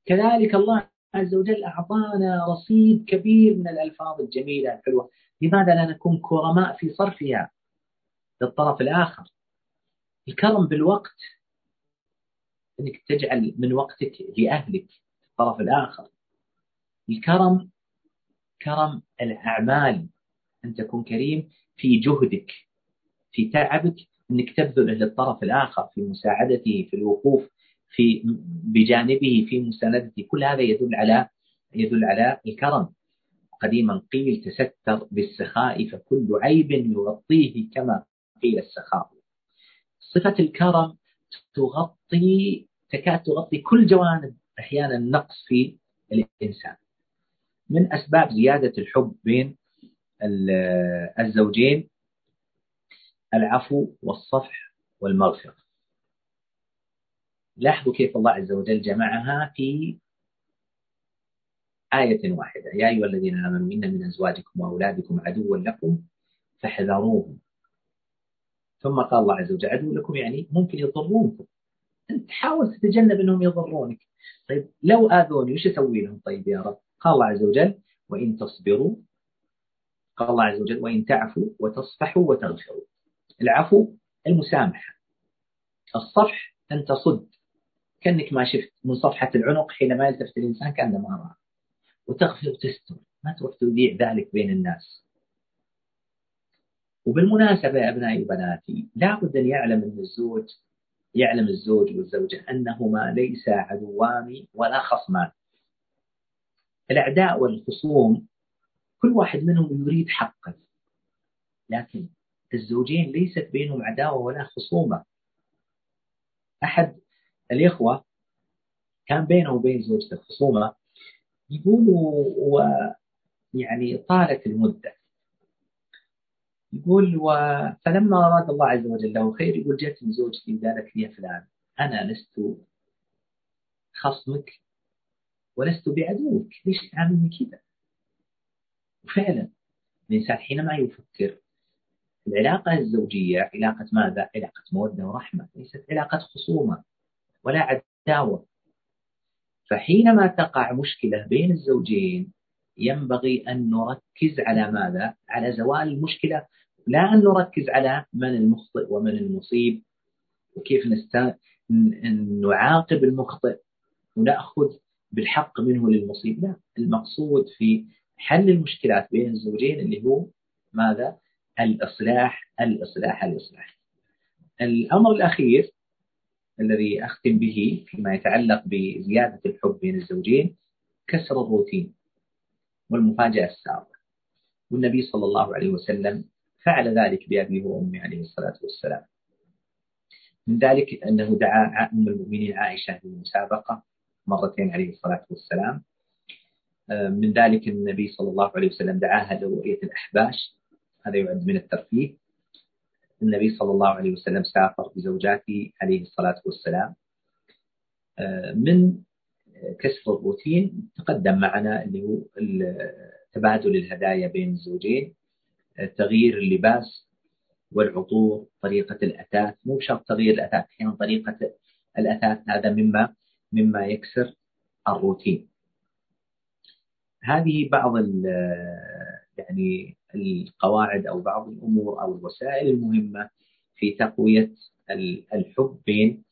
كذلك الله عز وجل أعطانا رصيد كبير من الألفاظ الجميلة الحلوة لماذا لا نكون كرماء في صرفها للطرف الآخر؟ الكرم بالوقت أنك تجعل من وقتك لأهلك الطرف الآخر. الكرم كرم الأعمال. أن تكون كريم في جهدك في تعبك أنك تبذله للطرف الآخر في مساعدته في الوقوف في بجانبه في مساندته. كل هذا يدل على يدل على الكرم. قديما قيل تستر بالسخاء فكل عيب يغطيه كما قيل السخاء. صفة الكرم تغطي تكاد تغطي كل جوانب أحيانا النقص في الإنسان. من أسباب زيادة الحب بين الزوجين العفو والصفح والمغفرة. لاحظوا كيف الله عز وجل جمعها في آية واحدة. يا أيها الذين آمنوا إن من أزواجكم وأولادكم عدوا لكم فاحذروهم. ثم قال الله عز وجل عدو لكم يعني ممكن يضرونكم. أنت حاول تتجنب أنهم يضرونك. طيب لو آذوني وش أسوي لهم؟ طيب يا رب. قال الله عز وجل وإن تصبروا قال الله عز وجل وإن تعفوا وتصفحوا وتغفروا. العفو المسامحة. الصفح أن تصد. كأنك ما شفت من صفحة العنق حينما يلتفت الإنسان كأنه ما رأى. وتغفر وتستر. ما تروح تذيع ذلك بين الناس. وبالمناسبة يا أبنائي وبناتي لابد أن يعلم أن الزوج يعلم الزوج والزوجة أنهما ليس عدوان ولا خصمان. الأعداء والخصوم كل واحد منهم يريد حقه لكن الزوجين ليست بينهم عداوة ولا خصومة. أحد الإخوة كان بينه وبين زوجته خصومة يقول و يعني طالت المدة. يقول و... فلما أراد الله عز وجل له خير يقول جت زوجتي قالت لي يا فلان أنا لست خصمك ولست بعدوك. ليش تعاملني كذا؟ وفعلا الإنسان حينما يفكر العلاقة الزوجية علاقة ماذا؟ علاقة مودة ورحمة ليست علاقة خصومة ولا عداوة فحينما تقع مشكلة بين الزوجين ينبغي أن نركز على ماذا؟ على زوال المشكلة لا أن نركز على من المخطئ ومن المصيب وكيف نست... نعاقب المخطئ ونأخذ بالحق منه للمصيب لا المقصود في حل المشكلات بين الزوجين اللي هو ماذا؟ الإصلاح الإصلاح الإصلاح. الأمر الأخير الذي أختم به فيما يتعلق بزيادة الحب بين الزوجين كسر الروتين والمفاجأة السابقة. والنبي صلى الله عليه وسلم فعل ذلك بأبيه وأمي عليه الصلاة والسلام. من ذلك أنه دعا أم المؤمنين عائشة للمسابقة مرتين عليه الصلاة والسلام. من ذلك النبي صلى الله عليه وسلم دعاها لرؤية الأحباش. هذا يعد من الترفيه. النبي صلى الله عليه وسلم سافر بزوجاته عليه الصلاة والسلام. من كسر الروتين تقدم معنا اللي هو تبادل الهدايا بين الزوجين تغيير اللباس والعطور طريقة الأثاث مو شرط تغيير الأثاث أحيانا طريقة الأثاث هذا مما مما يكسر الروتين. هذه بعض يعني القواعد أو بعض الأمور أو الوسائل المهمة في تقوية الحب بين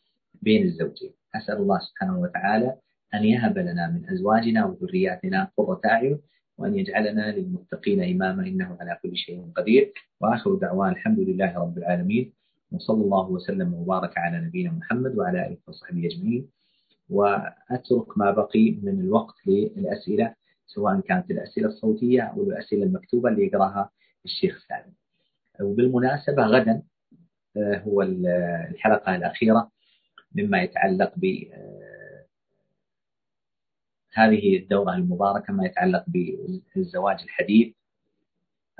بين الزوجين. أسأل الله سبحانه وتعالى أن يهب لنا من أزواجنا وذرياتنا قرة أعين وأن يجعلنا للمتقين إماما إنه على كل شيء قدير. وآخر دعوان الحمد لله رب العالمين. وصلى الله وسلم وبارك على نبينا محمد وعلى آله وصحبه أجمعين. وأترك ما بقي من الوقت للأسئلة. سواء كانت الأسئلة الصوتية أو الأسئلة المكتوبة اللي يقرأها الشيخ سالم. وبالمناسبة غدا آه، هو الحلقة الأخيرة مما يتعلق ب آه، هذه الدورة المباركة ما يتعلق بالزواج الحديث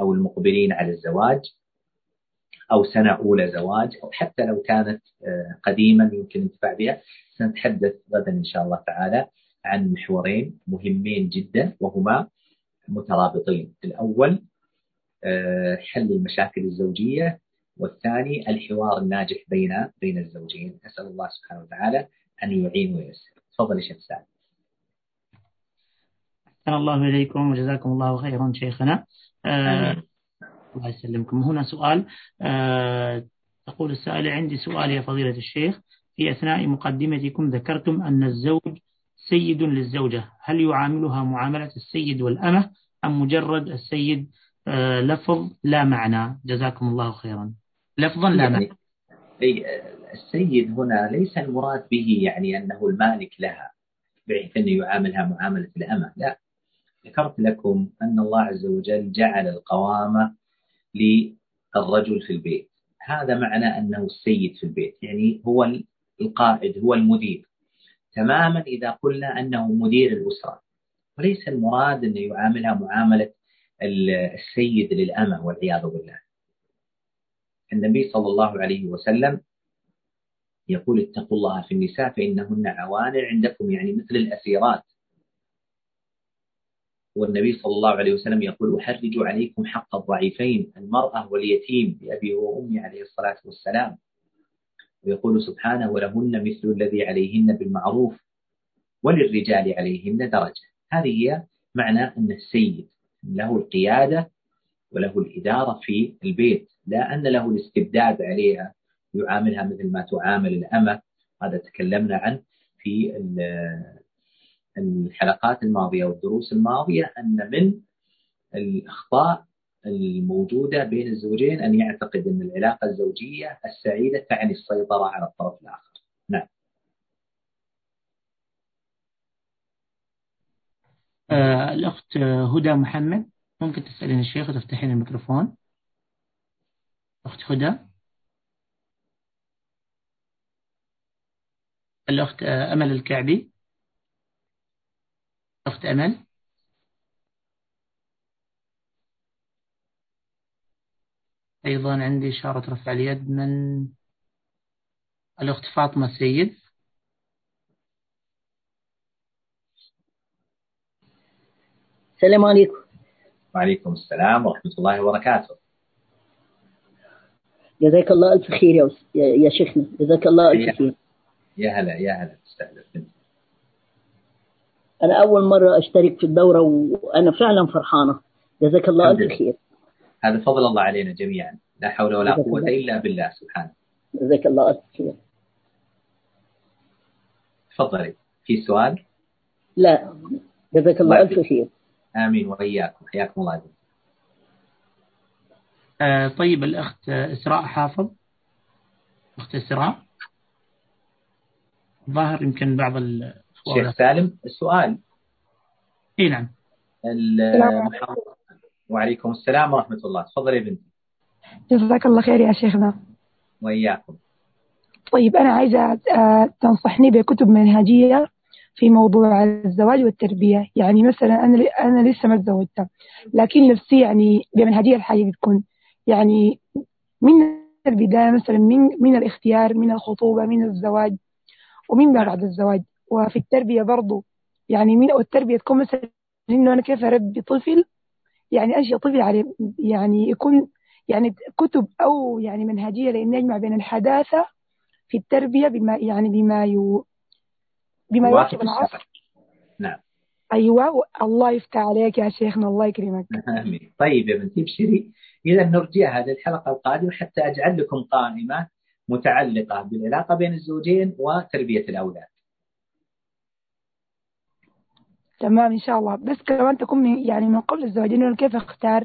أو المقبلين على الزواج أو سنة أولى زواج أو حتى لو كانت آه، قديما يمكن الانتفاع بها. سنتحدث غدا إن شاء الله تعالى عن محورين مهمين جدا وهما مترابطين. الأول آه، حل المشاكل الزوجية والثاني الحوار الناجح بين بين الزوجين. أسأل الله سبحانه وتعالى أن يعين وييسر. تفضل يا شيخ سعد. أحسن الله إليكم وجزاكم الله خيرا شيخنا. آه الله يسلمكم. هنا سؤال آه تقول السائلة عندي سؤال يا فضيلة الشيخ. في أثناء مقدمتكم ذكرتم أن الزوج سيد للزوجة. هل يعاملها معاملة السيد والأمة أم مجرد السيد؟ آه لفظ لا معنى. جزاكم الله خيرا. لفظا لا يعني معنى. أي السيد هنا ليس المراد به يعني أنه المالك لها بحيث أنه يعاملها معاملة الأمة. لا. ذكرت لكم أن الله عز وجل جعل القوامة للرجل في البيت. هذا معنى أنه السيد في البيت. يعني هو القائد هو المدير. تماما إذا قلنا أنه مدير الأسرة. وليس المراد أنه يعاملها معاملة السيد للأمة والعياذ بالله. النبي صلى الله عليه وسلم يقول اتقوا الله في النساء فإنهن عوان عندكم يعني مثل الأسيرات. والنبي صلى الله عليه وسلم يقول أحرج عليكم حق الضعيفين المرأة واليتيم بأبي وأمي عليه الصلاة والسلام. ويقول سبحانه ولهن مثل الذي عليهن بالمعروف وللرجال عليهن درجة. هذه هي معنى أن السيد له القيادة وله الإدارة في البيت لا أن له الاستبداد عليها يعاملها مثل ما تعامل الأمة. هذا تكلمنا عنه في الحلقات الماضية والدروس الماضية أن من الأخطاء الموجودة بين الزوجين أن يعتقد أن العلاقة الزوجية السعيدة تعني السيطرة على الطرف الآخر. نعم. آه الأخت هدى محمد ممكن تسألين الشيخ وتفتحين الميكروفون؟ أخت هدى. الأخت آه، أمل الكعبي. أخت أمل. أيضا عندي إشارة رفع اليد من الأخت فاطمة السيد السلام عليكم. وعليكم السلام ورحمة الله وبركاته. جزاك الله ألف خير يا, يا شيخنا. جزاك الله ألف خير. يا هلا يا هلا تستهدف أنا أول مرة أشترك في الدورة وأنا فعلا فرحانة. جزاك الله ألف خير. هذا فضل الله علينا جميعا. لا حول ولا قوة إلا بالله سبحانه. جزاك الله ألف خير تفضلي. في سؤال؟ لا. جزاك الله ألف خير آمين. وإياكم. حياكم الله. آه طيب الأخت إسراء حافظ. أخت إسراء. ظاهر يمكن بعض شيخ سالم السؤال. إي نعم. وعليكم السلام ورحمة الله. تفضل يا بنتي. جزاك الله خير يا شيخنا. وإياكم. طيب أنا عايزة آه، تنصحني بكتب منهجية في موضوع الزواج والتربية. يعني مثلا أنا أنا لسه ما تزوجت لكن نفسي يعني بمنهجية الحياة بتكون يعني من البداية مثلا من من الاختيار من الخطوبة من الزواج ومن بعد الزواج. وفي التربية برضو يعني من التربية تكون مثلا إنه أنا كيف أربي طفل يعني أنشئ طفل عليه يعني يكون يعني كتب أو يعني منهجية لأن يجمع بين الحداثة في التربية بما يعني بما يو بما يواكب العصر. نعم. أيوة الله يفتح عليك يا شيخنا الله يكرمك. آمين. طيب يا بنتي ابشري. إذا نرجعها للحلقة القادمة حتى أجعل لكم قائمة متعلقة بالعلاقة بين الزوجين وتربية الأولاد. تمام إن شاء الله. بس كمان تكون يعني من قبل الزواج إنه كيف أختار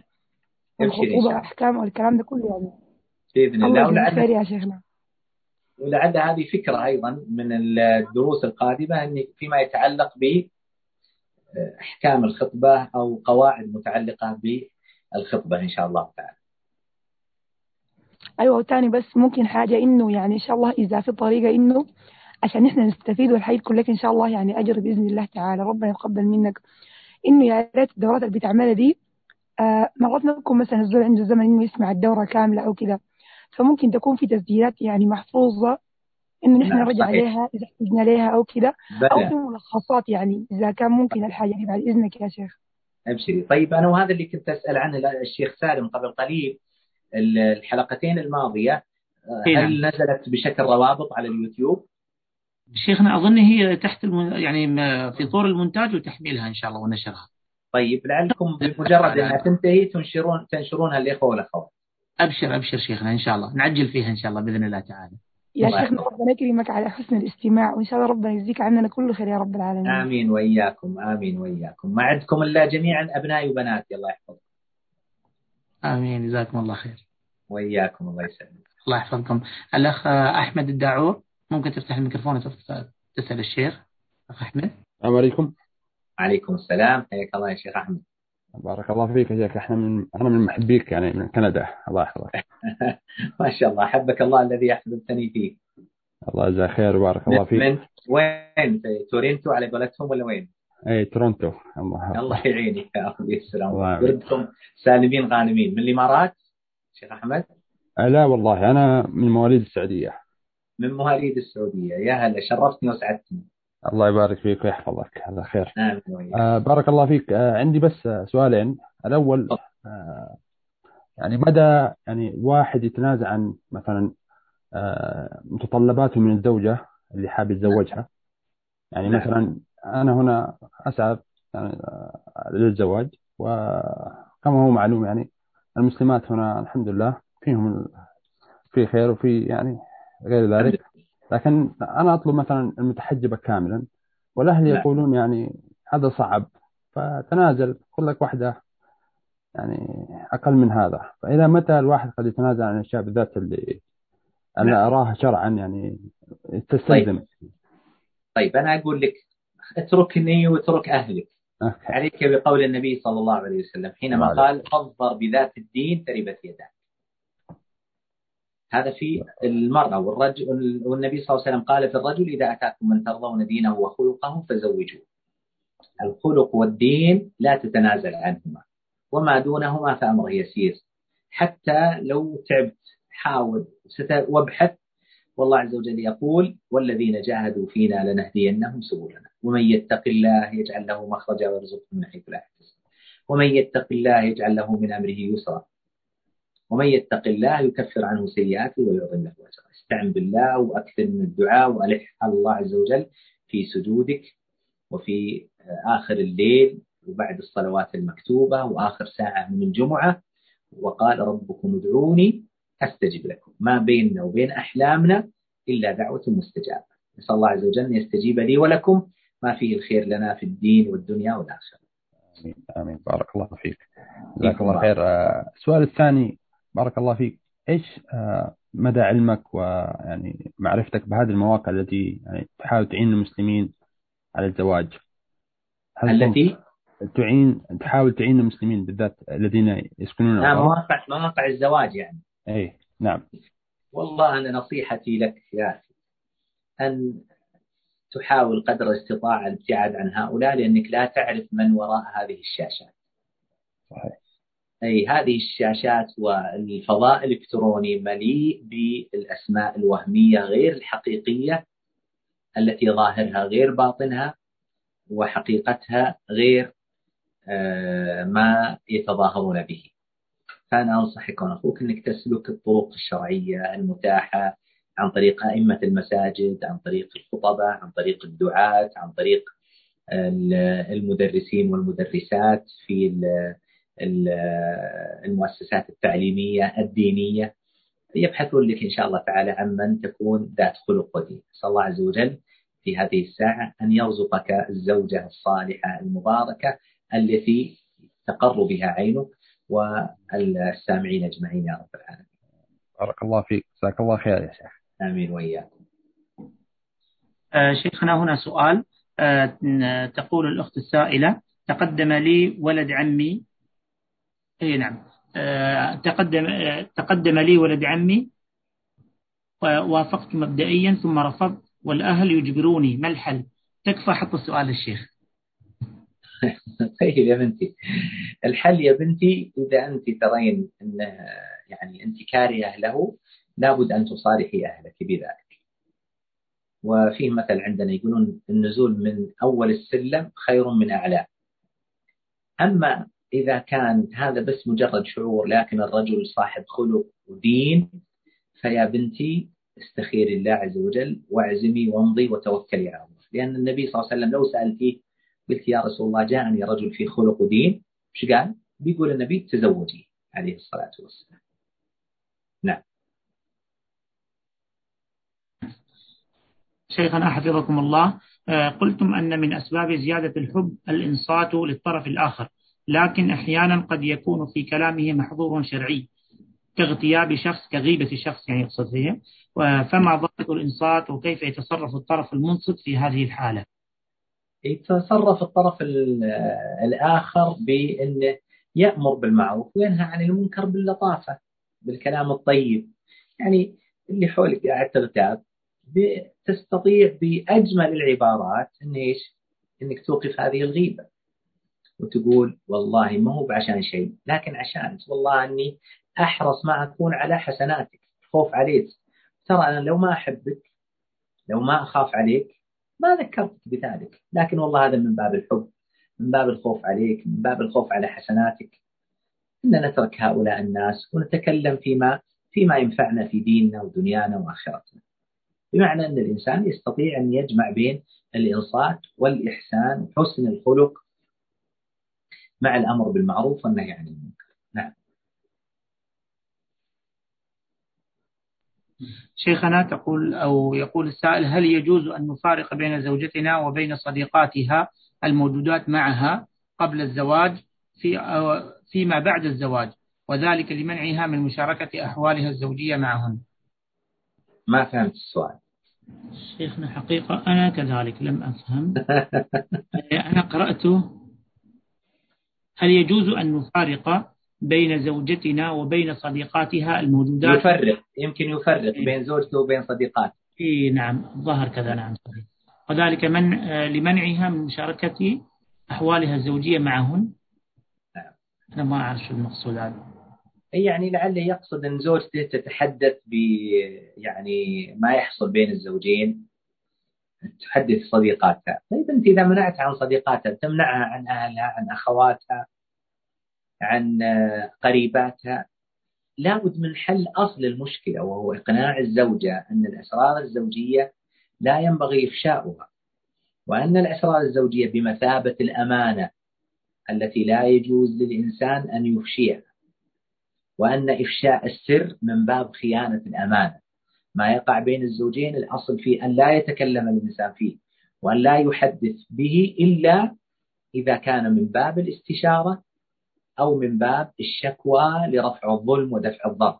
الخطوبة والأحكام والكلام ده كله يعني. بإذن الله. ولعل يا شيخنا. ولعل هذه فكرة أيضا من الدروس القادمة أن فيما يتعلق ب أحكام الخطبة أو قواعد متعلقة بالخطبة إن شاء الله تعالى. أيوة وتاني بس ممكن حاجة إنه يعني إن شاء الله إذا في طريقة إنه عشان إحنا نستفيد والحي كلك إن شاء الله يعني أجر بإذن الله تعالى. ربنا يتقبل منك. إنه يا ريت الدورات اللي بتعملها دي آه مرات ممكن مثلا الزول عنده زمن إنه يسمع الدورة كاملة أو كده. فممكن تكون في تسجيلات يعني محفوظة إنه نحن نعم نرجع عليها إذا احتجنا لها أو كده. أو في ملخصات يعني إذا كان ممكن الحاجة دي بعد إذنك يا شيخ. أبشري. طيب أنا وهذا اللي كنت أسأل عنه الشيخ سالم قبل قليل الحلقتين الماضية إيه هل نعم. نزلت بشكل روابط على اليوتيوب؟ شيخنا أظن هي تحت الم... يعني في طور المونتاج وتحميلها إن شاء الله ونشرها. طيب لعلكم بمجرد إنها تنتهي تنشرون تنشرونها الاخوه والاخوات. أبشر أبشر شيخنا إن شاء الله. نعجل فيها إن شاء الله بإذن الله تعالى. يا شيخنا ربنا يكرمك على حسن الاستماع وإن شاء الله ربنا يجزيك عننا كل خير يا رب العالمين. آمين وإياكم آمين وإياكم. ما عندكم إلا جميعا ابنائي وبناتي الله يحفظكم. آمين جزاكم الله خير. وإياكم الله يسلمك. الله يحفظكم. الأخ أحمد الداعور. ممكن تفتح الميكروفون تسأل الشيخ أخ أحمد. السلام عليكم. عليكم السلام. حياك الله يا شيخ أحمد. بارك الله فيك يا شيخ. إحنا من أنا من محبيك يعني من كندا. الله يحفظك. ما شاء الله. حبك الله الذي أحببتني فيه. الله يجزاه خير وبارك الله فيك. من وين؟ في تورنتو على قولتهم ولا وين؟ اي تورونتو. الله الله يعينك يا الله يعينك. يردكم سالمين غانمين. من الإمارات؟ شيخ أحمد. آه، لا والله. أنا من مواليد السعودية. من مواليد السعودية. يا هلا شرفتني وسعدتني. الله يبارك فيك ويحفظك. هذا خير. وإياك. آه بارك الله فيك. آه عندي بس سؤالين. الأول آه يعني مدى يعني واحد يتنازع عن مثلا آه متطلباته من الزوجة اللي حاب يتزوجها. يعني نعم. مثلا أنا هنا أسعى يعني آه، للزواج. وكما هو معلوم يعني المسلمات هنا الحمد لله فيهم في خير وفي يعني غير ذلك. لكن أنا أطلب مثلا المتحجبه كاملا والاهل نعم. يقولون يعني هذا صعب فتنازل خذ لك واحدة يعني أقل من هذا. فالى متى الواحد قد يتنازل عن الأشياء بالذات اللي أنا نعم. أراها شرعا يعني تستلزم. طيب أنا أقول لك اتركني واترك أهلك. أوكي. عليك بقول النبي صلى الله عليه وسلم حينما قال فاظفر بذات الدين تربت يداك. هذا في المرأة والرجل والنبي صلى الله عليه وسلم قال في الرجل إذا أتاكم من ترضون دينه وخلقه فزوجوه. الخلق والدين لا تتنازل عنهما وما دونهما فأمره يسير. حتى لو تعبت حاول وابحث والله عز وجل يقول والذين جاهدوا فينا لنهدينهم سبلنا ومن يتق الله يجعل له مخرجا ويرزقه من حيث لا يحتسب ومن يتق الله يجعل له من أمره يسرا. ومن يتق الله يكفر عنه سيئاته ويعظم له أجرا. استعن بالله وأكثر من الدعاء والح على الله عز وجل في سجودك وفي آخر الليل وبعد الصلوات المكتوبة وآخر ساعة من الجمعة. وقال ربكم ادعوني أستجب لكم. ما بيننا وبين أحلامنا إلا دعوة مستجابة. نسأل الله عز وجل أن يستجيب لي ولكم. ما فيه الخير لنا في الدين والدنيا والآخرة. آمين. آمين. بارك الله فيك. جزاك الله خير. آه، السؤال الثاني بارك الله فيك. إيش آه، مدى علمك ويعني معرفتك بهذه المواقع التي يعني تحاول تعين المسلمين على الزواج؟ هل التي؟ تعين تحاول تعين المسلمين بالذات الذين يسكنون الغرب مواقع مواقع الزواج يعني. اي نعم. والله أنا نصيحتي لك يا أخي أن تحاول قدر الاستطاعه الابتعاد عن هؤلاء لأنك لا تعرف من وراء هذه الشاشات. صحيح. أي هذه الشاشات والفضاء الإلكتروني مليء بالأسماء الوهمية غير الحقيقية التي ظاهرها غير باطنها وحقيقتها غير آه، ما يتظاهرون به. فأنا أنصحك واخوك أنك تسلك الطرق الشرعية المتاحة عن طريق أئمة المساجد، عن طريق الخطبه، عن طريق الدعاة، عن طريق ال- المدرسين والمدرسات في المؤسسات التعليمية الدينية يبحثون لك إن شاء الله تعالى عن من تكون ذات خلق ودين، نسال الله عز وجل في هذه الساعة أن يرزقك الزوجة الصالحة المباركة التي تقر بها عينك والسامعين أجمعين يا رب العالمين. بارك الله فيك جزاك الله خير يا شيخ آمين وإياكم. آه، شيخنا هنا سؤال آه، تقول الأخت السائلة تقدم لي ولد عمي اي نعم آه، تقدم تقدم لي ولد عمي ووافقت مبدئيا ثم رفضت والأهل يجبروني ما الحل تكفى حط السؤال للشيخ طيب يا بنتي الحل يا بنتي إذا أنت ترين أن يعني أنت كارهة له لابد أن تصارحي أهلك بذلك. وفيه مثل عندنا يقولون النزول من أول السلم خير من اعلاه. أما إذا كان هذا بس مجرد شعور لكن الرجل صاحب خلق ودين فيا بنتي استخيري الله عز وجل واعزمي وامضي وتوكلي على الله. لأن النبي صلى الله عليه وسلم لو سألتيه قلت يا رسول الله جاءني رجل في خلق ودين إيش قال؟ بيقول النبي تزوجي عليه الصلاة والسلام. نعم. شيخنا حفظكم الله آه، قلتم أن من أسباب زيادة الحب الإنصات للطرف الآخر. لكن أحيانا قد يكون في كلامه محظور شرعي كاغتياب شخص كغيبة شخص يعني يقصد فيه فما ضابط الإنصات وكيف يتصرف الطرف المنصت في هذه الحالة؟ يتصرف الطرف الآخر بأنه يأمر بالمعروف وينهى عن المنكر باللطافة بالكلام الطيب. يعني اللي حولك قاعد تغتاب تستطيع بأجمل العبارات إن إيش؟ إنك توقف هذه الغيبة. وتقول والله ما هو بعشان شيء لكن عشان والله أني أحرص ما أكون على حسناتك خوف عليك. ترى أنا لو ما أحبك لو ما أخاف عليك ما ذكرتك بذلك. لكن والله هذا من باب الحب من باب الخوف عليك من باب الخوف على حسناتك. أن نترك هؤلاء الناس ونتكلم فيما فيما ينفعنا في ديننا ودنيانا وآخرتنا. بمعنى أن الإنسان يستطيع أن يجمع بين الإنصات والإحسان وحسن الخلق مع الأمر بالمعروف والنهي عن المنكر. نعم. شيخنا تقول أو يقول السائل هل يجوز أن نفارق بين زوجتنا وبين صديقاتها الموجودات معها قبل الزواج في فيما بعد الزواج وذلك لمنعها من مشاركة أحوالها الزوجية معهن ما فهمت السؤال. شيخنا حقيقة أنا كذلك لم أفهم. أنا قرأته هل يجوز أن نفارق بين زوجتنا وبين صديقاتها الموجودات؟ يفرق يمكن يفرق بين زوجته وبين صديقاته. اي نعم ظهر كذا نعم صحيح. وذلك من لمنعها من مشاركة أحوالها الزوجية معهن؟ نعم. أنا ما أعرف شو المقصود هذا. يعني لعله يقصد أن زوجته تتحدث ب يعني ما يحصل بين الزوجين. تحدث صديقاتها. طيب أنت إذا منعت عن صديقاتها تمنعها عن أهلها عن أخواتها عن قريباتها لابد من حل أصل المشكلة وهو إقناع الزوجة أن الأسرار الزوجية لا ينبغي إفشاؤها وأن الأسرار الزوجية بمثابة الأمانة التي لا يجوز للإنسان أن يفشيها وأن إفشاء السر من باب خيانة الأمانة. ما يقع بين الزوجين الأصل فيه أن لا يتكلم الإنسان فيه وأن لا يحدث به إلا إذا كان من باب الاستشارة أو من باب الشكوى لرفع الظلم ودفع الضرر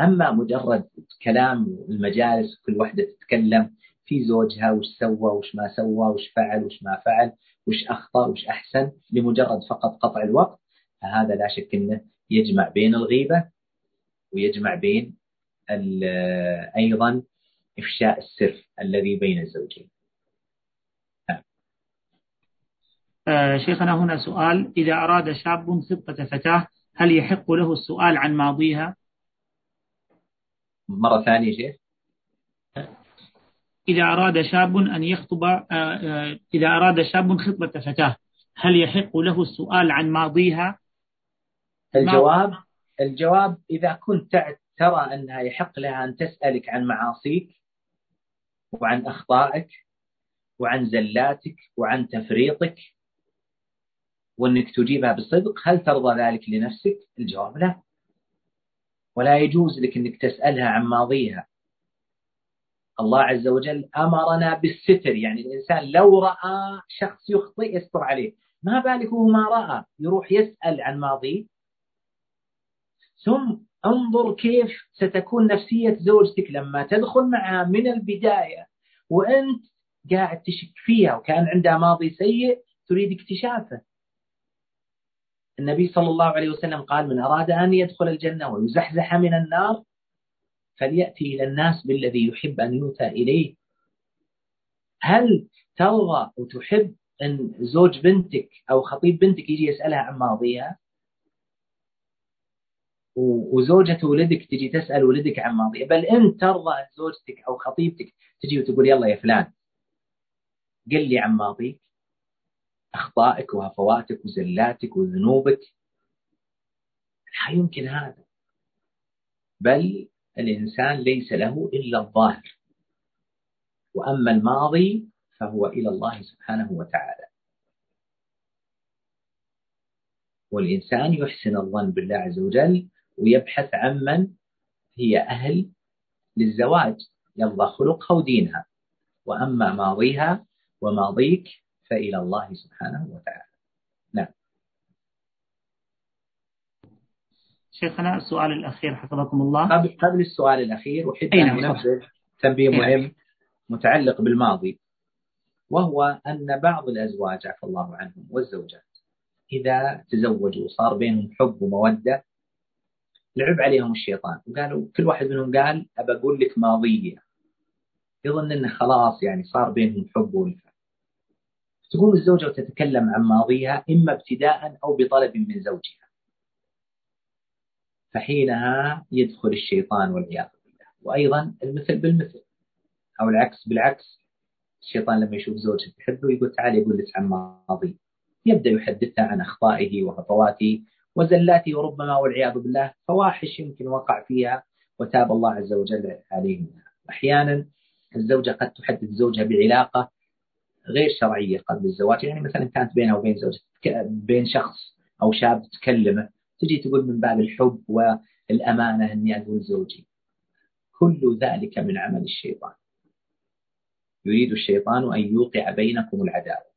أما مجرد كلام المجالس كل واحدة تتكلم في زوجها وش سوى وش ما سوى وش فعل وش ما فعل وش أخطأ وش أحسن لمجرد فقط قطع الوقت فهذا لا شك أنه يجمع بين الغيبة ويجمع بين أيضا إفشاء السر الذي بين الزوجين. آه شيخنا هنا سؤال إذا أراد شاب خطبة فتاة هل يحق له السؤال عن ماضيها؟ مرة ثانية شيخ. إذا أراد شاب أن يخطب آه، آه، إذا أراد شاب خطبة فتاة هل يحق له السؤال عن ماضيها؟ الجواب؟ الجواب إذا كنت ترى أنها يحق لها أن تسألك عن معاصيك وعن أخطائك وعن زلاتك وعن تفريطك وأنك تجيبها بصدق. هل ترضى ذلك لنفسك؟ الجواب لا. ولا يجوز لك أنك تسألها عن ماضيها. الله عز وجل أمرنا بالستر. يعني الإنسان لو رأى شخص يخطئ يستر عليه. ما بالك هو ما رأى؟ يروح يسأل عن ماضيه. ثم انظر كيف ستكون نفسية زوجتك لما تدخل معها من البداية وأنت قاعد تشك فيها وكان عندها ماضي سيء تريد اكتشافه. النبي صلى الله عليه وسلم قال من أراد أن يدخل الجنة ويزحزح من النار فليأتي إلى الناس بالذي يحب أن يؤتى إليه. هل ترضى وتحب أن زوج بنتك أو خطيب بنتك يجي يسألها عن ماضيها؟ وزوجة ولدك تجي تسأل ولدك عن ماضيها بل أنت ترضى زوجتك أو خطيبتك تجي وتقول يلا يا فلان قل لي عن ماضيك أخطائك وهفواتك وزلاتك وذنوبك. لا يمكن هذا. بل الإنسان ليس له إلا الظاهر. وأما الماضي فهو إلى الله سبحانه وتعالى. والإنسان يحسن الظن بالله عز وجل ويبحث عمن هي أهل للزواج. يرضى خلقها ودينها. وأما ماضيها وماضيك فإلى الله سبحانه وتعالى. نعم. شيخنا السؤال الأخير حفظكم الله. قبل قبل السؤال الأخير أحب أن نعم، أنبه تنبيه نعم. مهم متعلق بالماضي وهو أن بعض الأزواج عفى الله عنهم والزوجات إذا تزوجوا وصار بينهم حب ومودة لعب عليهم الشيطان. وقالوا كل واحد منهم قال أبى أقول لك ماضية يظن أنه خلاص يعني صار بينهم حب وألفة تقوم الزوجة وتتكلم عن ماضيها إما ابتداء أو بطلب من زوجها. فحينها يدخل الشيطان والعياذ بالله. وأيضا المثل بالمثل. أو العكس بالعكس. الشيطان لما يشوف زوجته تحبه يقول تعالي يقول لك عن ماضي. يبدأ يحدثها عن أخطائه وهفواته وزلاته وربما والعياذ بالله فواحش يمكن وقع فيها وتاب الله عز وجل عليه منها أحيانا الزوجة قد تحدث زوجها بعلاقة غير شرعية قبل الزواج يعني مثلا كانت بينها وبين زوجها بين شخص أو شاب تكلمه تجي تقول من باب الحب والأمانة أني أقول زوجي. كل ذلك من عمل الشيطان. يريد الشيطان أن يوقع بينكم العداوة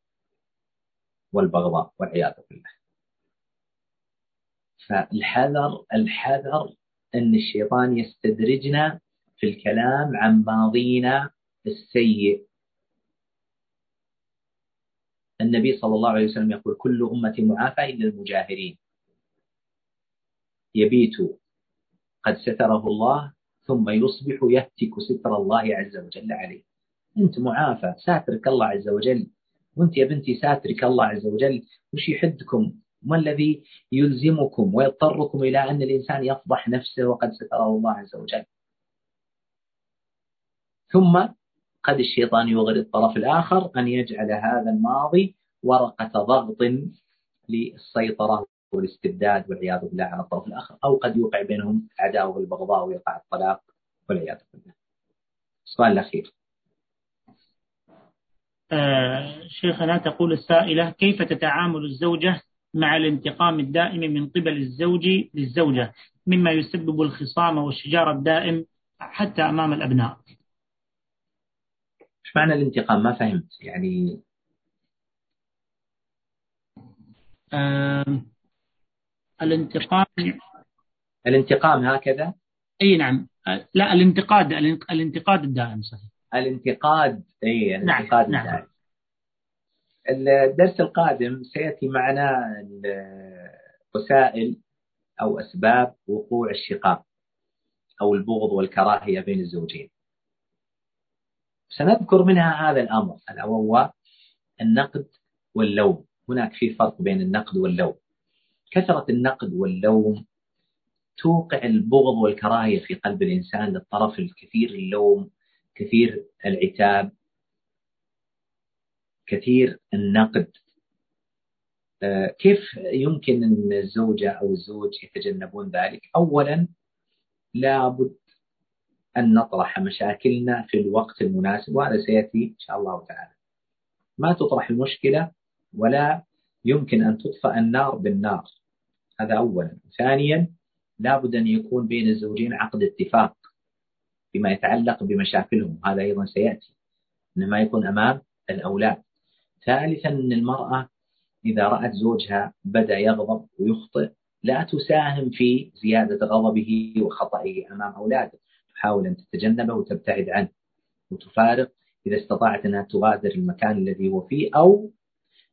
والبغضاء والعياذ بالله. فالحذر الحذر أن الشيطان يستدرجنا في الكلام عن ماضينا السيء. النبي صلى الله عليه وسلم يقول كل أمتي معافى إلا المجاهرين. يبيت قد ستره الله ثم يصبح يهتك ستر الله عز وجل عليه. أنت معافى ساترك الله عز وجل. وأنت يا بنتي ساترك الله عز وجل. وش يحدكم؟ ما الذي يلزمكم ويضطركم إلى أن الإنسان يفضح نفسه وقد ستره الله عز وجل؟ ثم قد الشيطان يغري الطرف الآخر أن يجعل هذا الماضي ورقة ضغط للسيطرة والاستبداد والعياذ بالله على الطرف الآخر أو قد يوقع بينهم عداوة والبغضاء ويقع الطلاق والعياذ بالله. السؤال الأخير. آه شيخنا تقول السائلة كيف تتعامل الزوجة مع الانتقام الدائم من قبل الزوج للزوجة مما يسبب الخصام والشجار الدائم حتى أمام الأبناء. إيش معنى الانتقام؟ ما فهمت. يعني آه الانتقام الانتقام هكذا؟ إي نعم. لا الانتقاد الانتقاد الدائم صحيح. الانتقاد إي نعم، الانتقاد نعم. الدائم. الدرس القادم سيأتي معنا وسائل أو أسباب وقوع الشقاق أو البغض والكراهية بين الزوجين. سنذكر منها هذا الأمر الا وهو النقد واللوم، هناك في فرق بين النقد واللوم. كثرة النقد واللوم توقع البغض والكراهية في قلب الإنسان للطرف الكثير اللوم، كثير العتاب، كثير النقد. آه، كيف يمكن أن الزوجة أو الزوج يتجنبون ذلك؟ أولا لابد أن نطرح مشاكلنا في الوقت المناسب وهذا سيأتي إن شاء الله تعالى. ما تطرح المشكلة ولا يمكن أن تطفأ النار بالنار. هذا أولا. ثانيا لابد أن يكون بين الزوجين عقد اتفاق فيما يتعلق بمشاكلهم. هذا أيضا سيأتي. إنما يكون أمام الأولاد. ثالثا أن المرأة إذا رأت زوجها بدأ يغضب ويخطئ لا تساهم في زيادة غضبه وخطئه أمام أولاده. تحاول أن تتجنبه وتبتعد عنه. وتفارق إذا استطاعت أنها تغادر المكان الذي هو فيه أو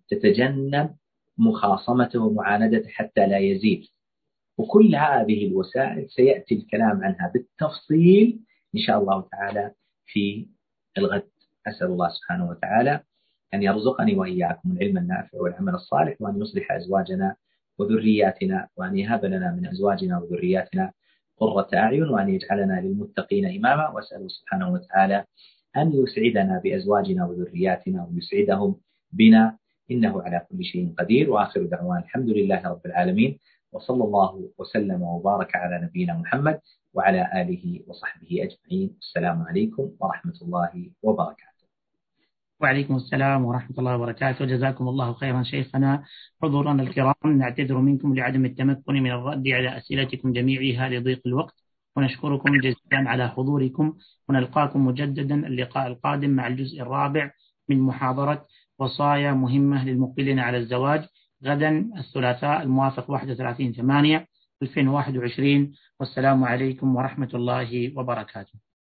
تتجنب مخاصمته ومعاندته حتى لا يزيد. وكل هذه الوسائل سيأتي الكلام عنها بالتفصيل إن شاء الله تعالى في الغد. أسأل الله سبحانه وتعالى أن يرزقني وإياكم العلم النافع والعمل الصالح وأن يصلح أزواجنا وذرياتنا وأن يهب لنا من أزواجنا وذرياتنا قرة أعين وأن يجعلنا للمتقين إماما. وأسأله سبحانه وتعالى أن يسعدنا بأزواجنا وذرياتنا ويسعدهم بنا. إنه على كل شيء قدير. وآخر دعوان الحمد لله رب العالمين وصلى الله وسلم وبارك على نبينا محمد وعلى آله وصحبه أجمعين. السلام عليكم ورحمة الله وبركاته. وعليكم السلام ورحمة الله وبركاته. جزاكم الله خيرا شيخنا. حضورنا الكرام نعتذر منكم لعدم التمكن من الرد على أسئلتكم جميعها لضيق الوقت. ونشكركم جزيلا على حضوركم. ونلقاكم مجددا اللقاء القادم مع الجزء الرابع من محاضرة وصايا مهمة للمقبلين على الزواج. غدا الثلاثاء الموافق 31 8 2021 والسلام عليكم ورحمة الله وبركاته.